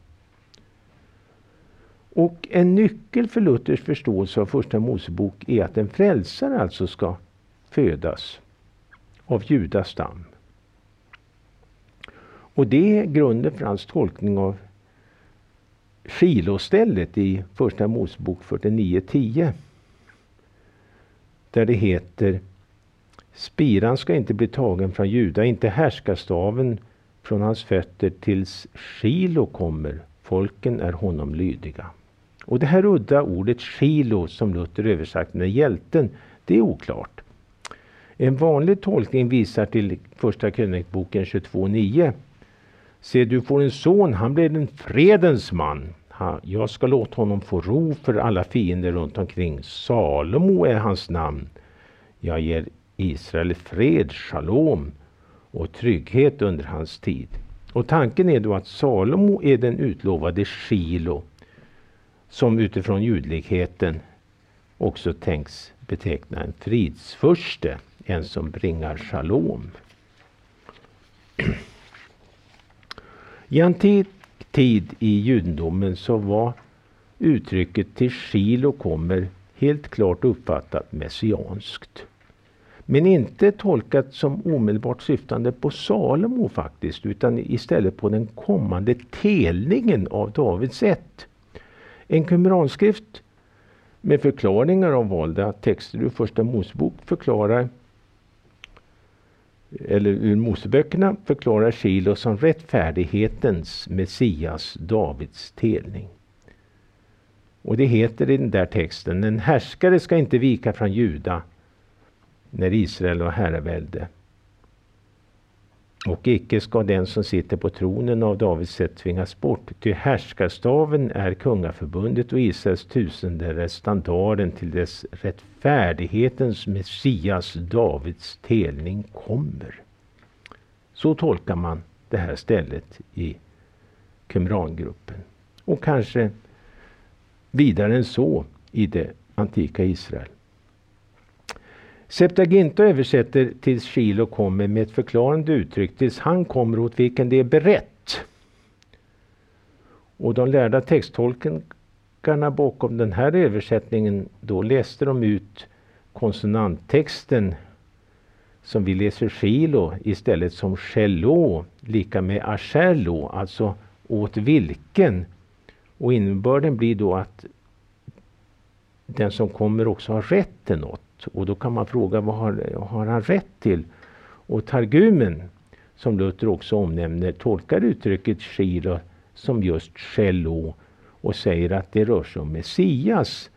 Och en nyckel för Luthers förståelse av Första Mosebok är att en frälsare alltså ska födas av Judas stam. Och det är grunden för hans tolkning av Filostället i Första Mosebok 49.10. Där det heter Spiran ska inte bli tagen från Juda, inte härskarstaven från hans fötter tills Shilo kommer. Folken är honom lydiga. Och det här udda ordet Shilo som Luther översatt med hjälten, det är oklart. En vanlig tolkning visar till Första krönikboken 22.9 Se, du får en son, han blir en fredens man. Jag ska låta honom få ro för alla fiender runt omkring. Salomo är hans namn. Jag ger Israel fred, shalom och trygghet under hans tid. Och tanken är då att Salomo är den utlovade Shilo som utifrån ljudligheten också tänks beteckna en fridsförste, en som bringar shalom. I antik tid i judendomen så var uttrycket till Shilo kommer helt klart uppfattat messianskt. Men inte tolkat som omedelbart syftande på Salomo faktiskt, utan istället på den kommande telningen av Davids ett. En kumeranskrift med förklaringar av valda texter ur Första Mosebok förklarar eller ur Moseböckerna förklarar Shilo som rättfärdighetens Messias, Davids telning. Och det heter i den där texten, en härskare ska inte vika från Juda när Israel var herravälde. Och icke ska den som sitter på tronen av Davids sätt tvingas bort, ty härskarstaven är kungaförbundet och Israels tusende är standarden till dess rättfärdighetens Messias, Davids telning kommer. Så tolkar man det här stället i Qumrangruppen. Och kanske vidare än så i det antika Israel. Septaginta översätter tills Shilo kommer med ett förklarande uttryck tills han kommer åt vilken det är berett. Och de lärda texttolkarna bakom den här översättningen då läste de ut konsonanttexten som vi läser Shilo istället som Shelo lika med Asherlo, alltså åt vilken. Och innebörden blir då att den som kommer också har rätt till något. Och då kan man fråga vad har, har han rätt till? Och Targumen, som Luther också omnämner, tolkar uttrycket Shira som just Shello och säger att det rör sig om Messias.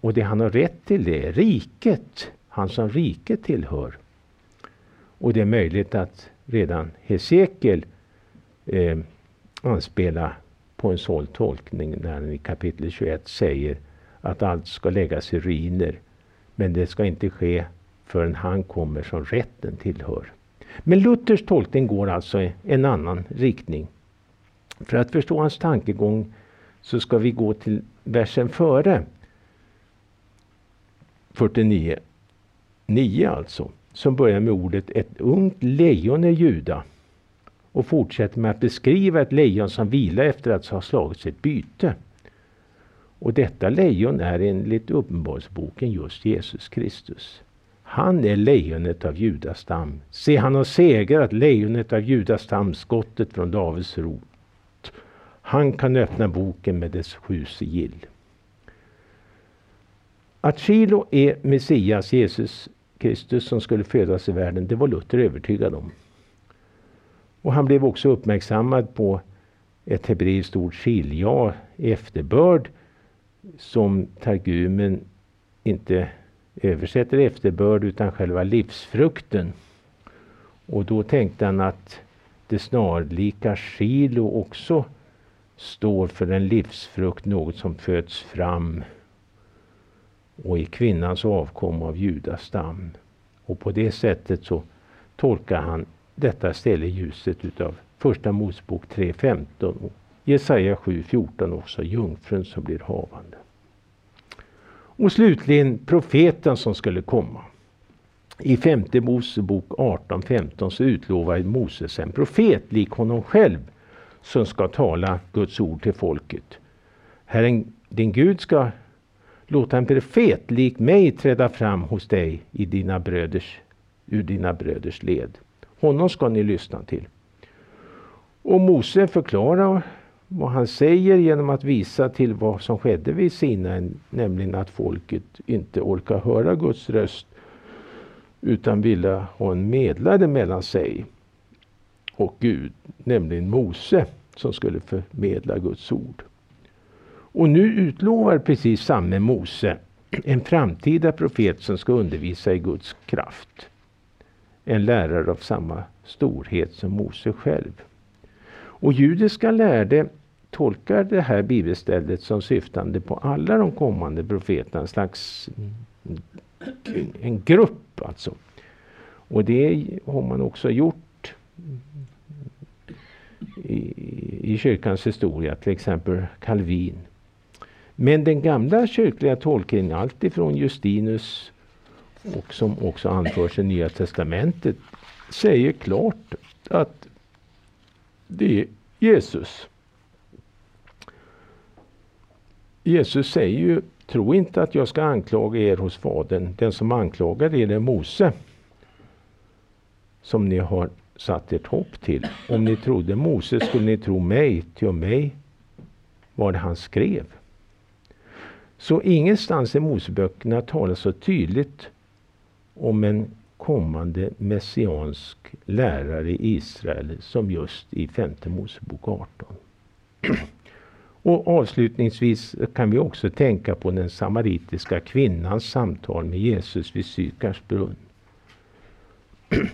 Och det han har rätt till det är riket, han som riket tillhör. Och det är möjligt att redan Hesekiel eh, anspelar på en sån tolkning när han i kapitel 21 säger att allt ska läggas i ruiner men det ska inte ske förrän han kommer som rätten tillhör. Men Luthers tolkning går alltså i en annan riktning. För att förstå hans tankegång så ska vi gå till versen före 49, 9 alltså, som börjar med ordet ett ungt lejon är Juda och fortsätter med att beskriva ett lejon som vilar efter att ha slagit sitt byte. Och detta lejon är enligt Uppenbarelseboken just Jesus Kristus. Han är lejonet av Judas stam. Se, han har segrat, lejonet av Judas stam, skottet från Davids rot. Han kan öppna boken med dess sju sigill. Att Shilo är Messias, Jesus Kristus, som skulle födas i världen, det var Luther övertygad om. Och han blev också uppmärksammad på ett hebreiskt ord, shilja, efterbörd, som Targumen inte översätter efterbörd utan själva livsfrukten. Och då tänkte han att det snarlika Shilo också står för en livsfrukt, något som föds fram och i kvinnans avkom av Judas stam. Och på det sättet så tolkar han detta ställe i ljuset utav Första Mosebok 3.15 och Jesaja 7.14 också, jungfrun som blir havande. Och slutligen profeten som skulle komma. I femte Mosebok 18.15 så utlovar Moses en profet lik honom själv som ska tala Guds ord till folket. Herren din Gud ska låta en profet lik mig träda fram hos dig i dina bröders, ur dina bröders led. Honom ska ni lyssna till. Och Mose förklarar vad han säger genom att visa till vad som skedde vid Sinai, nämligen att folket inte orkar höra Guds röst utan ville ha en medlare mellan sig och Gud, nämligen Mose som skulle förmedla Guds ord. Och nu utlovar precis samme Mose en framtida profet som ska undervisa i Guds kraft. En lärare av samma storhet som Mose själv. Och judiska lärde tolkar det här bibelstället som syftande på alla de kommande profeterna. En slags en grupp alltså. Och det har man också gjort i, i kyrkans historia, till exempel Calvin. Men den gamla kyrkliga tolkningen, alltifrån Justinus och som också anförs i Nya Testamentet, säger klart att det är Jesus. Jesus säger ju, tro inte att jag ska anklaga er hos Fadern. Den som anklagar er är Mose. Som ni har satt ert hopp till. Om ni trodde Mose skulle ni tro mig, till och mig var det han skrev. Så ingenstans i Moseböckerna talas så tydligt om en kommande messiansk lärare i Israel som just i femte Mosebok 18. Och avslutningsvis kan vi också tänka på den samaritiska kvinnans samtal med Jesus vid Sykars brunn.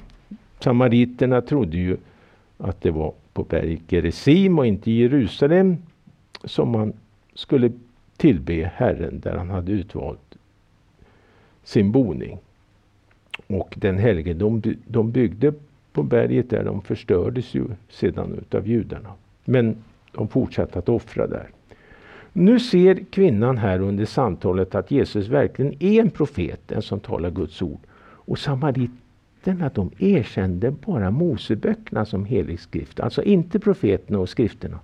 Samariterna trodde ju att det var på berget Gerizim och inte Jerusalem som man skulle tillbe Herren där han hade utvalt sin boning. Och den helgedom de byggde på berget där, de förstördes ju sedan utav judarna. Men de fortsatte att offra där. Nu ser kvinnan här under samtalet att Jesus verkligen är en profet, en som talar Guds ord. Och samariterna de erkände bara Moseböckerna som helig skrift, alltså inte profeterna och skrifterna.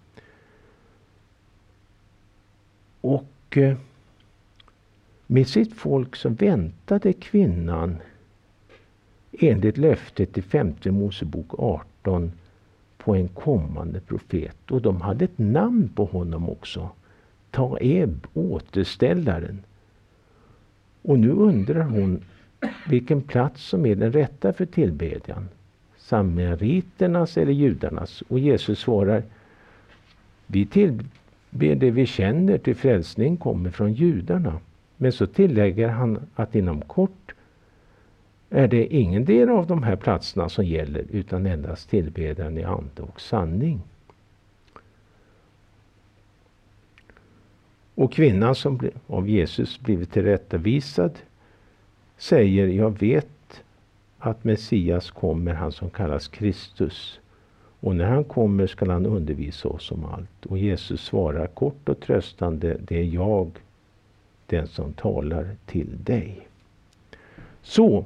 Och eh, med sitt folk så väntade kvinnan enligt löftet i femte Mosebok 18 på en kommande profet. Och de hade ett namn på honom också. Taeb, återställaren. Och nu undrar hon vilken plats som är den rätta för tillbedjan. Samariternas eller judarnas? Och Jesus svarar Vi tillber det vi känner till frälsning kommer från judarna. Men så tillägger han att inom kort är det ingen del av de här platserna som gäller utan endast tillbedjan i ande och sanning. Och kvinnan som av Jesus blivit tillrättavisad säger, jag vet att Messias kommer, han som kallas Kristus. Och när han kommer skall han undervisa oss om allt. Och Jesus svarar kort och tröstande, det är jag, den som talar till dig. Så,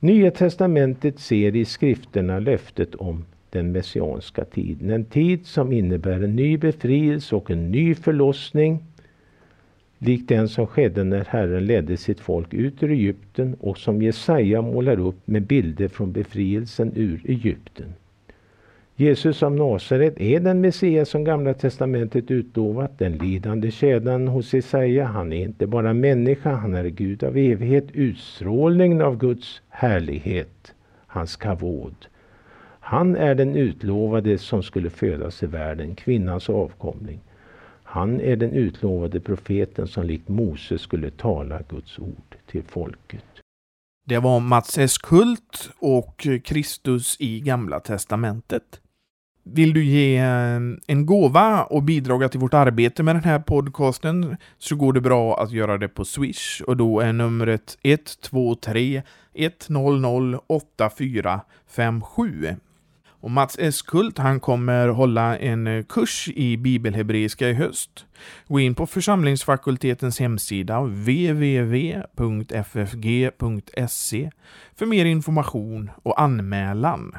Nya testamentet ser i skrifterna löftet om den messianska tiden. En tid som innebär en ny befrielse och en ny förlossning. Likt den som skedde när Herren ledde sitt folk ut ur Egypten och som Jesaja målar upp med bilder från befrielsen ur Egypten. Jesus av Nasaret är den Messias som Gamla testamentet utlovat, den lidande tjänaren hos Jesaja. Han är inte bara människa, han är Gud av evighet, utstrålningen av Guds härlighet, hans kavod. Han är den utlovade som skulle födas i världen, kvinnans avkomling. Han är den utlovade profeten som likt Mose skulle tala Guds ord till folket. Det var Mats S. Kult och Kristus i Gamla Testamentet. Vill du ge eh, en gåva och bidra till vårt arbete med den här podcasten så går det bra att göra det på Swish och då är numret 123 100 8457. Och Mats Eskult han kommer hålla en eh, kurs i bibelhebreiska i höst. Gå in på församlingsfakultetens hemsida www.ffg.se för mer information och anmälan.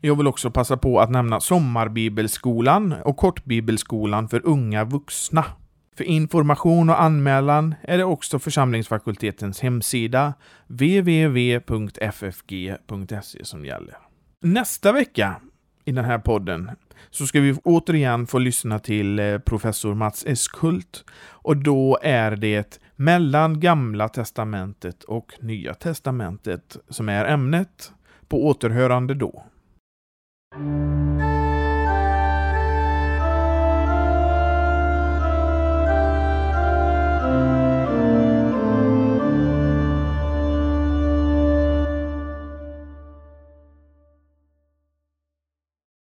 Jag vill också passa på att nämna Sommarbibelskolan och Kortbibelskolan för unga vuxna. För information och anmälan är det också församlingsfakultetens hemsida www.ffg.se som gäller. Nästa vecka i den här podden så ska vi återigen få lyssna till eh, professor Mats Eskult och då är det mellan Gamla Testamentet och Nya Testamentet som är ämnet. På återhörande då. Thank you.